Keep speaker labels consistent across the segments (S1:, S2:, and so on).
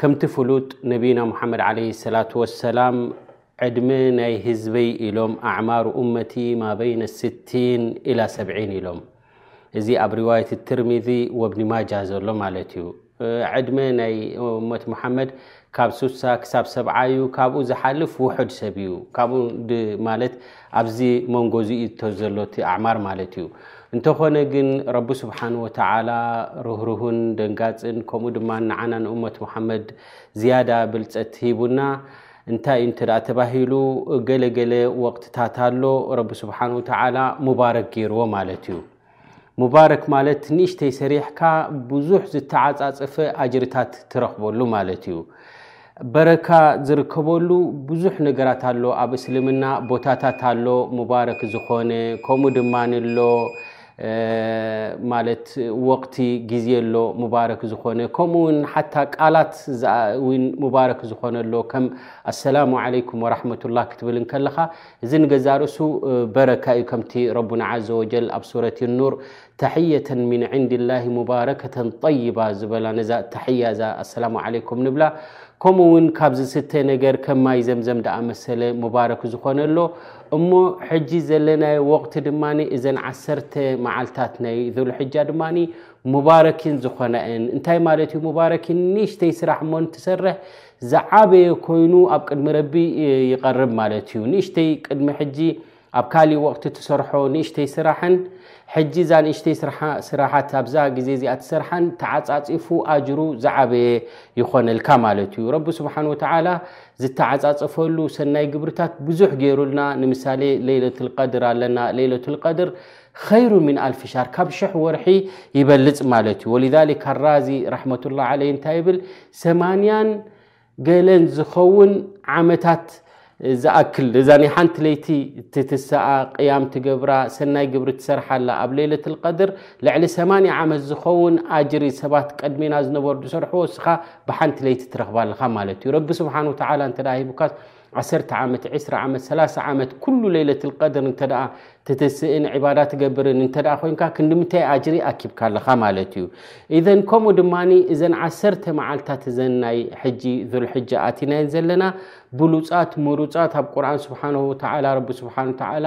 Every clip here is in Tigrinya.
S1: ከምቲ ፍሉጥ ነብይና ሙሓመድ ዓለይሂ ሰላቱ ወሰላም ዕድመ ናይ ህዝበይ ኢሎም ኣዕማሩ እመቲ ማበይነ ስቲን ኢላ ሰብዒን ኢሎም እዚ ኣብ ሪዋየት ትርሚዚ ወብኒ ማጃ ዘሎ ማለት እዩ ዕድመ ናይ እመት ሙሓመድ ካብ ሱሳ ክሳብ ሰብዓ እዩ ካብኡ ዝሓልፍ ውሑድ ሰብ እዩ ካብኡ ማለት ኣብዚ መንጎ እዚ እዩ ተዘሎ እቲ ኣዕማር ማለት እዩ እንተኾነ ግን ረቢ ስብሓን ወተዓላ ርህርሁን ደንጋፅን ከምኡ ድማ ንዓና ንእመት ሙሓመድ ዝያዳ ብልፀት ሂቡና እንታይ እዩ እንተ ተባሂሉ ገለገለ ወቅትታት ኣሎ ረቢ ስብሓን ወተዓላ ሙባረክ ገይርዎ ማለት እዩ ሙባረክ ማለት ንእሽተይ ሰሪሕካ ብዙሕ ዝተዓጻጸፈ ኣጅርታት ትረኽበሉ ማለት እዩ። በረካ ዝርከበሉ ብዙሕ ነገራት ኣሎ ኣብ እስልምና ቦታታት ኣሎ ሙባረክ ዝኾነ ከምኡ ድማ ኣሎ ማለት ወቕቲ ግዜ ኣሎ ሙባረክ ዝኾነ ከምኡ ውን ሓታ ቃላት ውን ሙባረክ ዝኾነ ኣሎ ከም ኣሰላሙ ዓለይኩም ወራሕመቱላህ ክትብል እንከለኻ እዚ ንገዛእ ርእሱ በረካ እዩ ከምቲ ረቡና ዓዘ ወጀል ኣብ ሱረት ኑር ተሕየተን ምን ዕንዲ ላሂ ሙባረከተን ጠይባ ዝበላ ነዛ ተሕያ እዛ ኣሰላሙ ዓለይኩም ንብላ ከምኡ እውን ካብ ዝስተ ነገር ከም ማይ ዘምዘም ደኣ መሰለ ሙባረክ ዝኾነ ኣሎ እሞ ሕጂ ዘለናዮ ወቕቲ ድማ እዘን ዓሰርተ መዓልታት ናይ ዙልሕጃ ድማ ሙባረኪን ዝኾነ እን እንታይ ማለት እዩ ሙባረኪን ንእሽተይ ስራሕ እሞ ንትሰርሕ ዝዓበየ ኮይኑ ኣብ ቅድሚ ረቢ ይቐርብ ማለት እዩ ንእሽተይ ቅድሚ ሕጂ ኣብ ካሊእ ወቕቲ ትሰርሖ ንእሽተይ ስራሕን ሕጂ እዛ ንእሽተይ ስራሓት ኣብዛ ግዜ እዚኣ ትሰርሓን ተዓፃፂፉ ኣጅሩ ዝዓበየ ይኾነልካ ማለት እዩ ረቢ ስብሓን ወተዓላ ዝተዓፃፀፈሉ ሰናይ ግብርታት ብዙሕ ገይሩልና ንምሳሌ ለይለትልቀድር ኣለና ለይለትልቀድር ኸይሩ ምን ኣልፊ ሻር ካብ ሽሕ ወርሒ ይበልፅ ማለት እዩ ወልሊክ ኣራዚ ራሕመቱላ ዓለይ እንታይ ይብል ሰማንያን ገለን ዝኸውን ዓመታት ዝኣክል እዛ ናይ ሓንቲ ለይቲ ትትሰኣ ቅያም ትገብራ ሰናይ ግብሪ ትሰርሓላ ኣብ ሌለት ልቀድር ልዕሊ ሰማንያ ዓመት ዝኸውን ኣጅሪ ሰባት ቀድሜና ዝነበሩ ዝሰርሑ ወስኻ ብሓንቲ ለይቲ ትረኽባ ኣለኻ ማለት እዩ ረቢ ስብሓን ወተዓላ እንተ ሂቡካ ዓሰርተ ዓመት ዕስራ ዓመት ሰላሳ ዓመት ኩሉ ለይለትል ቀድር እንተ ትትስእን ዕባዳ ትገብርን እንተ ኮይንካ ክንዲምታይ ኣጅሪ ኣኪብካ ኣለኻ ማለት እዩ እዘን ከምኡ ድማ እዘን ዓሰርተ መዓልታት እዘን ናይ ሕጂ ዙልሕጃ ኣትናየን ዘለና ብሉፃት ምሩፃት ኣብ ቁርን ስብሓን ወተላ ረቢ ስብሓን ተላ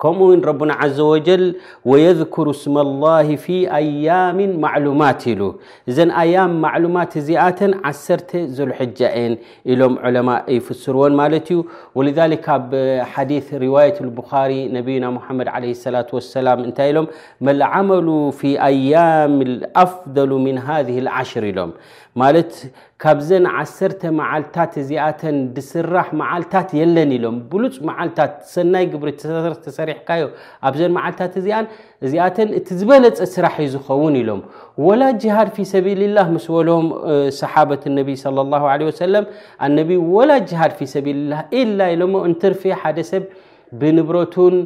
S1: كمو ربنا عز وجل ويذكر اسم الله في ايام معلومات ل ذن ايام معلومات هزت 1س ذوالحجن الم علماء يفسرو مل ولذلك ب حديث رواية البخاري نبينا محمد عليه الصلاة والسلام لم مالعمل في ايام افضل من هذه العشر الم ካብዘን ዓሰርተ መዓልታት እዚኣተን ድስራሕ መዓልታት የለን ኢሎም ብሉፅ መዓልታት ሰናይ ግብሪ ተሰሪሕካዮ ኣብዘን መዓልታት እዚኣን እዚኣተን እቲ ዝበለፀ ስራሕ እዩ ዝኸውን ኢሎም ወላ ጅሃድ ፊ ሰቢልላህ ምስ ወሎም ሰሓበት ነቢ ለ ላ ለ ወሰለም ኣነቢ ወላ ጅሃድ ፊ ሰቢልላህ ኢላ ኢሎሞ እንትርፊ ሓደ ሰብ ብንብረቱን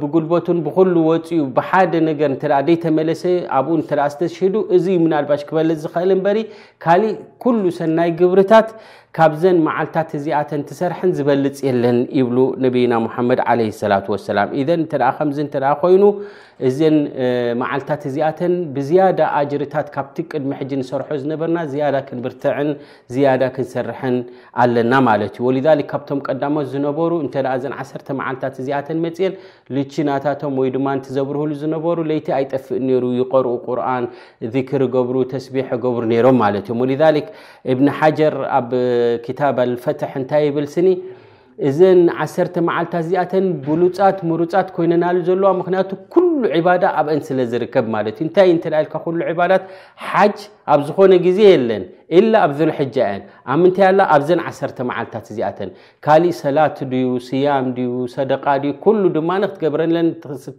S1: ብጉልበቱን ብኩሉ ወፅኡ ብሓደ ነገር እንተ ዘይተመለሰ ኣብኡ እንተ ዝተሽህዱ እዚ ምናልባሽ ክበልፅ ዝኽእል እምበሪ ካሊእ ኩሉ ሰናይ ግብርታት ካብዘን መዓልታት እዚኣተን ትሰርሐን ዝበልፅ የለን ይብሉ ነብይና ሙሓመድ ዓለ ሰላት ወሰላም ኢዘን እንተ ከምዚ እንተ ኮይኑ እዘን መዓልታት እዚኣተን ብዝያዳ ኣጅርታት ካብቲ ቅድሚ ሕጂ ንሰርሖ ዝነበርና ዝያዳ ክንብርትዕን ዝያዳ ክንሰርሐን ኣለና ማለት እዩ ወልዛ ካብቶም ቀዳሞት ዝነበሩ እንተ ዘን ዓሰርተ መዓልታት እዚኣተን መፅን ልቺ ናታቶም ወይ ድማ ንትዘብርህሉ ዝነበሩ ለይቲ ኣይጠፍእ ነይሩ ይቀርኡ ቁርን ዚክሪ ገብሩ ተስቢሕ ገብሩ ነይሮም ማለት እዮም ወልዛሊክ እብኒ ሓጀር ኣብ ክታብ ኣልፈትሕ እንታይ ይብል ስኒ እዘን ዓሰርተ መዓልታት እዚኣተን ብሉፃት ምሩፃት ኮይነናሉ ዘለዋ ምክንያቱ ኩሉ ዕባዳ ኣብአን ስለ ዝርከብ ማለት እዩ እንታይ እንተ ኢልካ ኩሉ ዕባዳት ሓጅ ኣብ ዝኾነ ግዜ የለን ኢላ ኣብ ዙልሕጃ እየን ኣብ ምንታይ ኣላ ኣብዘን ዓሰርተ መዓልታት እዚኣተን ካሊእ ሰላት ድዩ ስያም ድዩ ሰደቃ ድዩ ኩሉ ድማ ክትገብረለን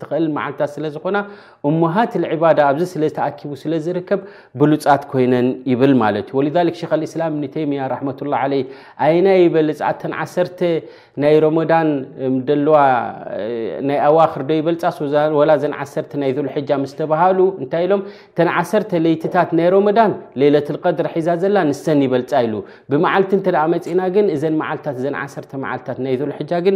S1: ትኽእል መዓልታት ስለ ዝኾና እሙሃት ልዕባዳ ኣብዚ ስለ ተኣኪቡ ስለ ዝርከብ ብሉፃት ኮይነን ይብል ማለት እዩ ወልዛሊክ ሸክ ልእስላም እብኒ ተይምያ ራሕመቱላ ዓለይ ኣይናይ ይበልፅ ኣተን ዓሰርተ ናይ ሮሞዳን ደለዋ ናይ ኣዋክር ዶ ይበልፃስ ወላ ዘን ዓሰርተ ናይ ዙልሕጃ ምስ ተባሃሉ እንታይ ኢሎም እተን ዓሰርተ ለይትታት ናይ ሮሞዳን ሌለት ልቀድር ሒዛ ዘላ ንሰን ይበልፃ ኢሉ ብመዓልቲ እንተ መፂእና ግን እዘን መዓልትታት እዘን ዓሰርተ መዓልትታት ናይ ዙልሕጃ ግን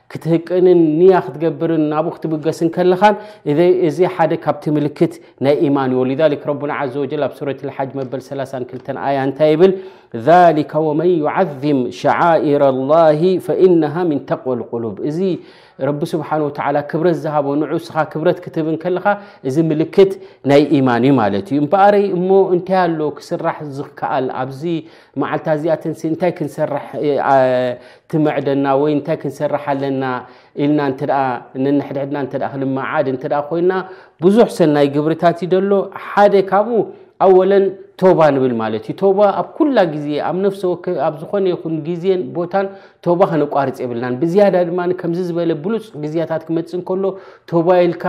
S1: ክትህቅንን ንያ ክትገብርን ናብኡ ክትብገስን ከለኻን እዚ ሓደ ካብቲ ምልክት ናይ ኢማን እዩ ذ ረና ዘ ወ ኣብ ሱረት ሓጅ መበል 32 ኣያ እንታይ ይብል ذሊከ ወመን ዩዓዝም ሸዓር ላ ፈኢነሃ ምን ተقወ ቁሉብ እዚ ረቢ ስብሓን ወተላ ክብረት ዝሃቦ ንዑ ስኻ ክብረት ክትብን ከለኻ እዚ ምልክት ናይ ኢማን እዩ ማለት እዩ እምበኣረይ እሞ እንታይ ኣሎ ክስራሕ ዝከኣል ኣብዚ መዓልታ እዚኣተንሲ እንታይ ክንሰርሕ ትምዕደና ወይ እንታይ ክንሰርሕ ኣለና ኢልና እተ ንንሕድሕድና እተ ክንመዓድ እንተ ኮይና ብዙሕ ሰናይ ግብርታት እዩ ደሎ ሓደ ካብኡ ኣወለን ቶባ ንብል ማለት እዩ ቶባ ኣብ ኩላ ግዜ ኣብ ነፍሰ ወከ ኣብ ዝኾነ ይኹን ግዜን ቦታን ቶባ ከነቋርፅ የብልናን ብዝያዳ ድማ ከምዚ ዝበለ ብሉፅ ግዜታት ክመፅ ከሎ ቶባ ኢልካ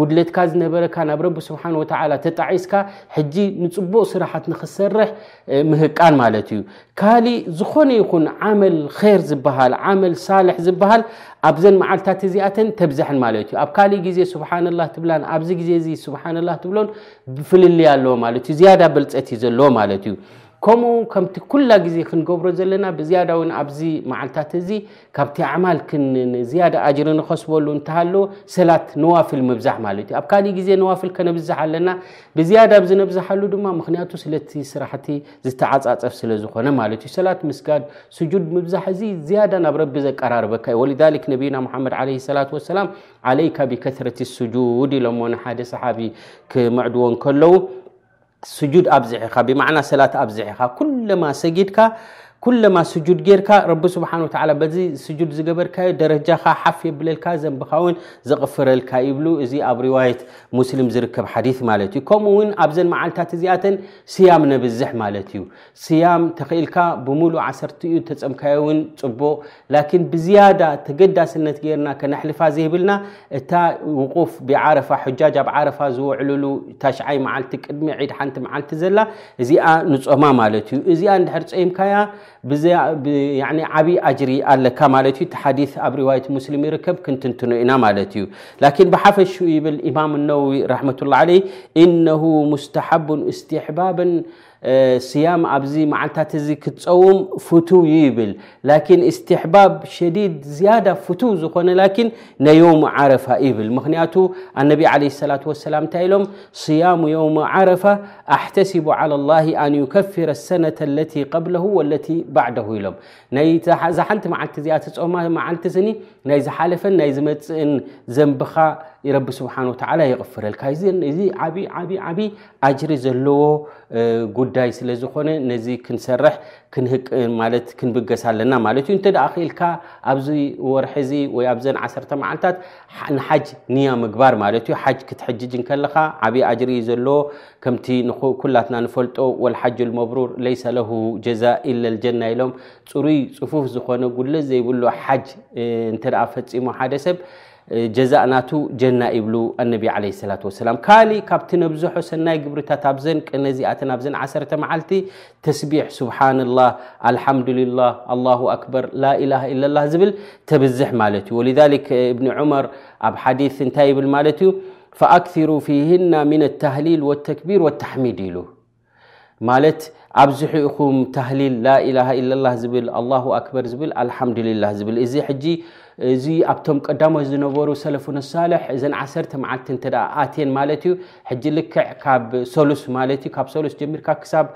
S1: ጉድለትካ ዝነበረካ ናብ ረቢ ስብሓን ወተዓላ ተጣዒስካ ሕጂ ንፅቡቅ ስራሓት ንክሰርሕ ምህቃን ማለት እዩ ካሊእ ዝኾነ ይኹን ዓመል ር ዝበሃል ዓመል ሳልሕ ዝበሃል ኣብዘን መዓልታት እዚኣተን ተብዝሐን ማለት እዩ ኣብ ካሊእ ግዜ ስብሓን ላ ትብላን ኣብዚ ግዜ እዚ ስብሓን ላ ትብሎን ብፍልልያ ኣለዎ ማለት እዩ ዝያዳ በልፀት እዩ ዘለዎ ማለት እዩ ከምኡ ከምቲ ኩላ ግዜ ክንገብሮ ዘለና ብዝያዳ እውን ኣብዚ መዓልታት እዚ ካብቲ ኣማል ዝያደ ኣጅሪ ንኸስበሉ እንተሃለ ሰላት ነዋፍል ምብዛሕ ማለት እዩ ኣብ ካእ ግዜ ነዋፍል ከነብዛሕ ኣለና ብዝያዳ ብ ዝነብዝሓሉ ድማ ምክንያቱ ስለቲ ስራሕቲ ዝተዓፃፀፍ ስለ ዝኾነ ማለት እዩ ሰላት ምስጋድ ስጁድ ምብዛሕ እዚ ዝያዳ ናብ ረቢ ዘቀራርበካ እዩ ወልክ ነብና ሓመድ ለ ሰላ ሰላም ዓለይካ ብከትረት ስጁድ ኢሎሞ ንሓደ ሰሓቢ ክምዕድዎ ከለዉ ስጁድ ኣብዚሕኻ ብማዕና ሰላት ኣብዚሕኻ ኩለማ ሰጊድካ ኩለማ ስጁድ ጌርካ ረቢ ስብሓን ወተላ በዚ ስጁድ ዝገበርካዮ ደረጃኻ ሓፍ የብለልካ ዘንብኻ እውን ዘቕፍረልካ ይብሉ እዚ ኣብ ርዋየት ሙስሊም ዝርከብ ሓዲት ማለት እዩ ከምኡ እውን ኣብዘን መዓልታት እዚኣተን ስያም ነብዝሕ ማለት እዩ ስያም ተኺእልካ ብምሉእ ዓሰርቲኡ እንተጸምካዮ ውን ጽቡቕ ላኪን ብዝያዳ ተገዳስነት ገይርና ከነሕልፋ ዘይብልና እታ ውቁፍ ብዓረፋ ሑጃጅ ኣብ ዓረፋ ዝውዕልሉ ታሽዓይ መዓልቲ ቅድሚ ዒድ ሓንቲ መዓልቲ ዘላ እዚኣ ንጾማ ማለት እዩ እዚኣ እንድሕር ጸይምካያ ዓብይ ኣጅሪ ኣለካ ማለት እዩ ሓዲስ ኣብ ሪዋየት ሙስሊም ይርከብ ክንትንትኖ ኢና ማለት እዩ ላኪን ብሓፈሹ ይብል ኢማም ነዊ ረሕመቱላ ዓለይ እነሁ ሙስተሓቡን እስትሕባብን ስያም ኣብዚ መዓልታት እዚ ክትፀውም ፍቱው እዩ ይብል ላኪን እስትሕባብ ሸዲድ ዝያዳ ፍቱው ዝኾነ ላኪን ናይ የውም ዓረፋ ይብል ምክንያቱ ኣነቢ ለ ሰላት ወሰላም እንታይ ኢሎም ስያሙ የውም ዓረፋ ኣሕተሲቡ ዓላ ላ ኣን ዩከፍረ ሰነተ ለቲ ቀብለሁ ወለቲ ባዕደሁ ኢሎም ናይዛ ሓንቲ መዓልቲ እዚኣ ትፀውማ መዓልቲ ስኒ ናይ ዝሓለፈን ናይ ዝመፅእን ዘንብኻ ረቢ ስብሓን ወተዓላ ይቕፍረልካ እዚ ዓብ ዓብ ዓብይ ኣጅሪ ዘለዎ ጉዳይ ስለ ዝኾነ ነዚ ክንሰርሕ ክንህቅ ማለት ክንብገስ ኣለና ማለት እዩ እንተ ደኣ ክኢልካ ኣብዚ ወርሒ እዚ ወይ ኣብዘን ዓሰርተ መዓልታት ንሓጅ ንያ ምግባር ማለት እዩ ሓጅ ክትሕጅጅ እንከለኻ ዓብዪ ኣጅሪ እዩ ዘለዎ ከምቲ ኩላትና ንፈልጦ ወልሓጅ ልመብሩር ለይሰ ለሁ ጀዛ ኢለ ልጀና ኢሎም ፅሩይ ፅፉፍ ዝኾነ ጉድለት ዘይብሉ ሓጅ እንተ ደኣ ፈፂሙ ሓደ ሰብ ጀዛእ ናቱ ጀና ይብሉ ኣነቢ ዓለይሂ ሰላት ወሰላም። ካሊእ ካብቲ ነብዝሖ ሰናይ ግብርታት ኣብዘን ቅነ እዚኣተን ኣብዘን ዓሰርተ መዓልቲ ተስቢሕ ሱብሓነላህ፣ ኣልሓምዱሊላህ፣ ኣላሁ ኣክበር፣ ላኢላሃ ኢለላህ ዝብል ተብዝሕ ማለት እዩ። ወሊዛሊክ እብኒ ዑመር ኣብ ሓዲስ እንታይ ይብል ማለት እዩ ፈኣክሲሩ ፊህና ሚነ ተህሊል ወተክቢር ወተሕሚድ ኢሉ ማለት ኣብዝሑ ኢኹም ታህሊል ላኢላሃ ኢላላህ ዝብል ኣላሁ ኣክበር ዝብል ኣልሓምዱሊላህ ዝብል እዚ ሕጂ እዚ ኣብቶም ቀዳሞት ዝነበሩ ሰለፉን ሳልሕ እዘን ዓሰርተ መዓልቲ እንተ ኣትየን ማለት እዩ ሕጂ ልክዕ ካብ ሰሉስ ማለት እዩ ካብ ሰሉስ ጀሚርካ ክሳብ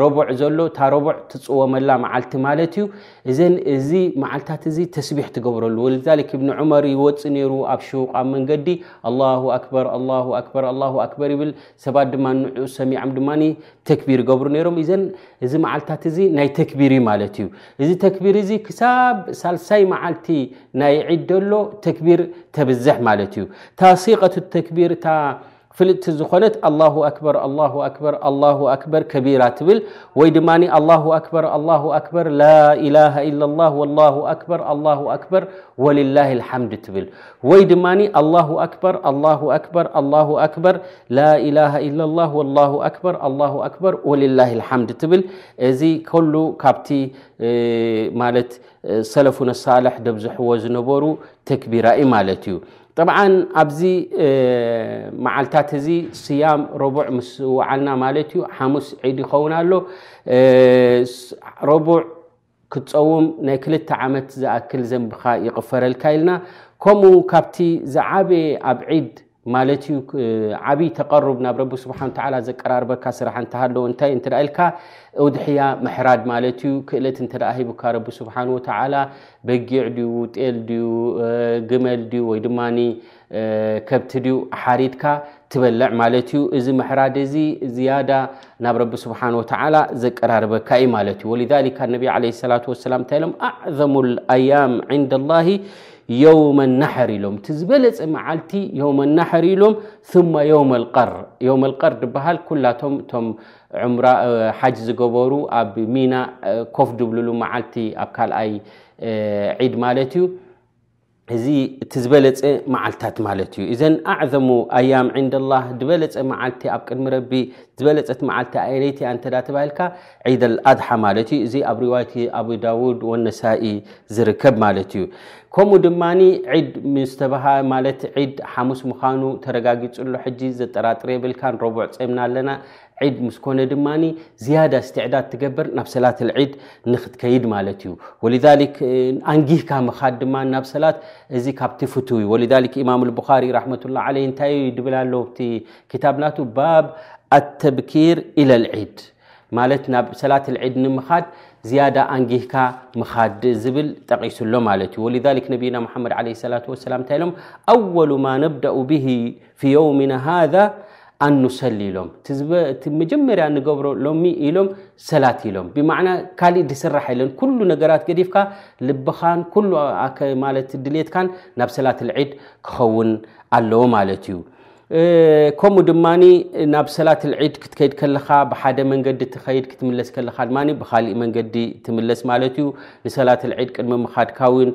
S1: ረቡዕ ዘሎ እታ ረቡዕ ትፅወመላ መዓልቲ ማለት እዩ እዘን እዚ መዓልታት እዚ ተስቢሕ ትገብረሉ ወልዛሊክ እብኒ ዑመር ይወፅእ ነይሩ ኣብ ሽውቅ ኣብ መንገዲ ኣላሁ ኣክበር ኣላሁ ኣክበር ኣላሁ ኣክበር ይብል ሰባት ድማ ንዑ ሰሚዖም ድማ ተክቢር ይገብሩ ነይሮም እዘን እዚ መዓልትታት እዚ ናይ ተክቢር እዩ ማለት እዩ እዚ ተክቢር እዚ ክሳብ ሳልሳይ መዓልቲ ናይ ዒድ ደሎ ተክቢር ተብዝሕ ማለት እዩ እታ ሲቀት ተክቢር እታ ፍልጥቲ ዝኾነት ኣላ ኣክበር ኣ ኣክበር ኣ ኣክበር ከቢራ ትብል ወይ ድማ ኣላ ኣክበር ኣ ኣክበር ላኢላሃ ኢላ ላ ኣክበር ኣ ኣክበር ወልላ ልሓምድ ትብል ወይ ድማ ኣላሁ ኣክበር ኣላሁ ኣክበር ኣላሁ ኣክበር ላኢላሃ ኢላላ ወላሁ ኣክበር ኣላሁ ኣክበር ወልላሂ ልሓምድ ትብል እዚ ከሉ ካብቲ ማለት ሰለፉነ ሳልሕ ደብዝሕዎ ዝነበሩ ተክቢራ እዩ ማለት እዩ ጠብዓ ኣብዚ መዓልታት እዚ ስያም ረቡዕ ምስ ውዓልና ማለት እዩ ሓሙስ ዒድ ይኸውን ኣሎ ረቡዕ ክትጸውም ናይ ክልተ ዓመት ዝኣክል ዘንብኻ ይቕፈረልካ ኢልና ከምኡ ካብቲ ዝዓበየ ኣብ ዒድ ማለት ዩ ዓብይ ተቀሩብ ናብ ረቢ ስብሓን ተዓላ ዘቀራርበካ ስራሕ እንተሃለዎ እንታይ እንተ ኢልካ እውድሕያ ምሕራድ ማለት ዩ ክእለት እንተ ሂቡካ ረቢ ስብሓን ወተዓላ በጊዕ ድዩ ጤል ድዩ ግመል ድዩ ወይ ድማ ከብቲ ድዩ ሓሪድካ ትበልዕ ማለት እዩ እዚ ምሕራድ እዚ ዝያዳ ናብ ረቢ ስብሓን ወተዓላ ዘቀራርበካ እዩ ማለት እዩ ወልሊካ ነቢ ለ ሰላት ወሰላም እንታይ ኢሎም ኣዕዘሙ ኣያም ዕንዳ ላሂ የውመ ናሕር ኢሎም እቲ ዝበለፀ መዓልቲ የውመ ናሕር ኢሎም ثማ የውመ ልቀር የውመ ልቀር ድበሃል ኩላቶም እቶም ዕምራ ሓጅ ዝገበሩ ኣብ ሚና ኮፍ ድብልሉ መዓልቲ ኣብ ካልኣይ ዒድ ማለት እዩ እዚ እቲ ዝበለፀ መዓልታት ማለት እዩ እዘን ኣዕዘሙ ኣያም ዕንደ ላህ ዝበለፀ መዓልቲ ኣብ ቅድሚ ረቢ ዝበለፀት መዓልቲ ኣየነይቲ እያ እንተ ተባሂልካ ዒድ ኣልኣድሓ ማለት እዩ እዚ ኣብ ሪዋይቲ ኣብ ዳውድ ወነሳኢ ዝርከብ ማለት እዩ ከምኡ ድማ ዒድ ምስተባሃ ማለት ዒድ ሓሙስ ምዃኑ ተረጋጊጹ ኣሎ ሕጂ ዘጠራጥር የብልካን ረቡዕ ጸምና ኣለና ዒድ ምስ ኮነ ድማ ዝያዳ እስትዕዳድ ትገብር ናብ ሰላት ልዒድ ንክትከይድ ማለት እዩ ወ ኣንጊህካ ምካድ ድማ ናብ ሰላት እዚ ካብቲ ፍት እዩ ወ ኢማም ልቡኻሪ ራሕመትላ ዓለይ እንታይ ድብል ኣሎ ቲ ክታብ ናቱ ባብ ኣተብኪር ኢለ ልዒድ ማለት ናብ ሰላት ልዒድ ንምካድ ዝያዳ ኣንጊህካ ምካድ ዝብል ጠቂሱ ኣሎ ማለት እዩ ወ ነቢና ሓመድ ለ ላ ሰላም እንታይ ኢሎም ኣወሉ ማ ነብደኡ ብሂ ፊ የውምና ሃذ ኣንሰሊ ኢሎም እቲ መጀመርያ ንገብሮ ሎሚ ኢሎም ሰላት ኢሎም ብማዕና ካሊእ ድስራሕ የለን ኩሉ ነገራት ገዲፍካ ልብኻን ኩሉ ማለት ድልትካን ናብ ሰላት ልዒድ ክኸውን ኣለዎ ማለት እዩ ከምኡ ድማ ናብ ሰላት ልዒድ ክትከይድ ከለኻ ብሓደ መንገዲ ትኸይድ ክትምለስ ከለኻ ድማ ብካሊእ መንገዲ ትምለስ ማለት እዩ ንሰላት ልዒድ ቅድሚ ምኻድካ ውን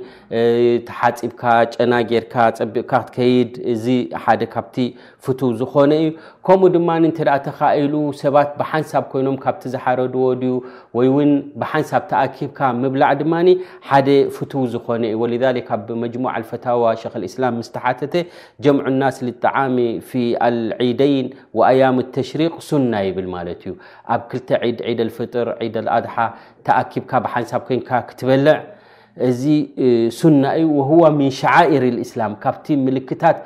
S1: ተሓፂብካ ጨና ጌርካ ፀቢቕካ ክትከይድ እዚ ሓደ ካብቲ ፍቱው ዝኾነ እዩ ከምኡ ድማ እንተ ተኻኢሉ ሰባት ብሓንሳብ ኮይኖም ካብቲ ዝሓረድዎ ድዩ ወይ እውን ብሓንሳብ ተኣኪብካ ምብላዕ ድማ ሓደ ፍቱው ዝኾነ እዩ ወ ካብ መጅሙዕ ኣልፈታዋ ሸክ ልእስላም ምስ ተሓተተ ጀምዑ ናስ ልጣዓሚ ፊ ኣልዒደይን ወኣያም ተሽሪቅ ሱና ይብል ማለት እዩ ኣብ ክልተ ዒድ ዒድ ኣልፍጥር ዒድ ኣልኣድሓ ተኣኪብካ ብሓንሳብ ኮይንካ ክትበልዕ እዚ ሱና እዩ ወህዋ ምን ሸዓኢር ልእስላም ካብቲ ምልክታት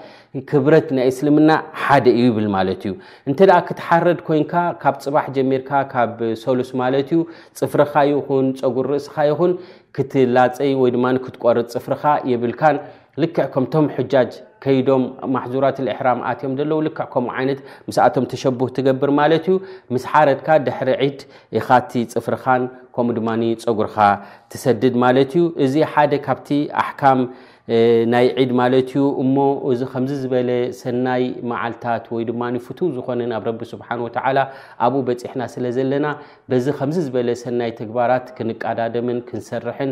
S1: ክብረት ናይ እስልምና ሓደ እዩ ይብል ማለት እዩ እንተ ደኣ ክትሓረድ ኮንካ ካብ ፅባሕ ጀሚርካ ካብ ሰሉስ ማለት እዩ ፅፍርኻ ይኹን ፀጉር ርእስኻ ይኹን ክትላፀይ ወይ ድማ ክትቆርፅ ፅፍርኻ የብልካን ልክዕ ከምቶም ሕጃጅ ከይዶም ማሕዙራት ልእሕራም ኣትዮም ዘለዉ ልክዕ ከምኡ ዓይነት ምስኣቶም ተሸቡህ ትገብር ማለት እዩ ምስ ሓረድካ ድሕሪ ዒድ ኢኻቲ ፅፍርኻን ከምኡ ድማ ፀጉርኻ ትሰድድ ማለት እዩ እዚ ሓደ ካብቲ ኣሕካም ናይ ዒድ ማለት እዩ እሞ እዚ ከምዚ ዝበለ ሰናይ መዓልታት ወይ ድማ ፍትው ዝኾነ ናብ ረቢ ስብሓን ወተዓላ ኣብኡ በፂሕና ስለ ዘለና በዚ ከምዚ ዝበለ ሰናይ ተግባራት ክንቃዳደምን ክንሰርሕን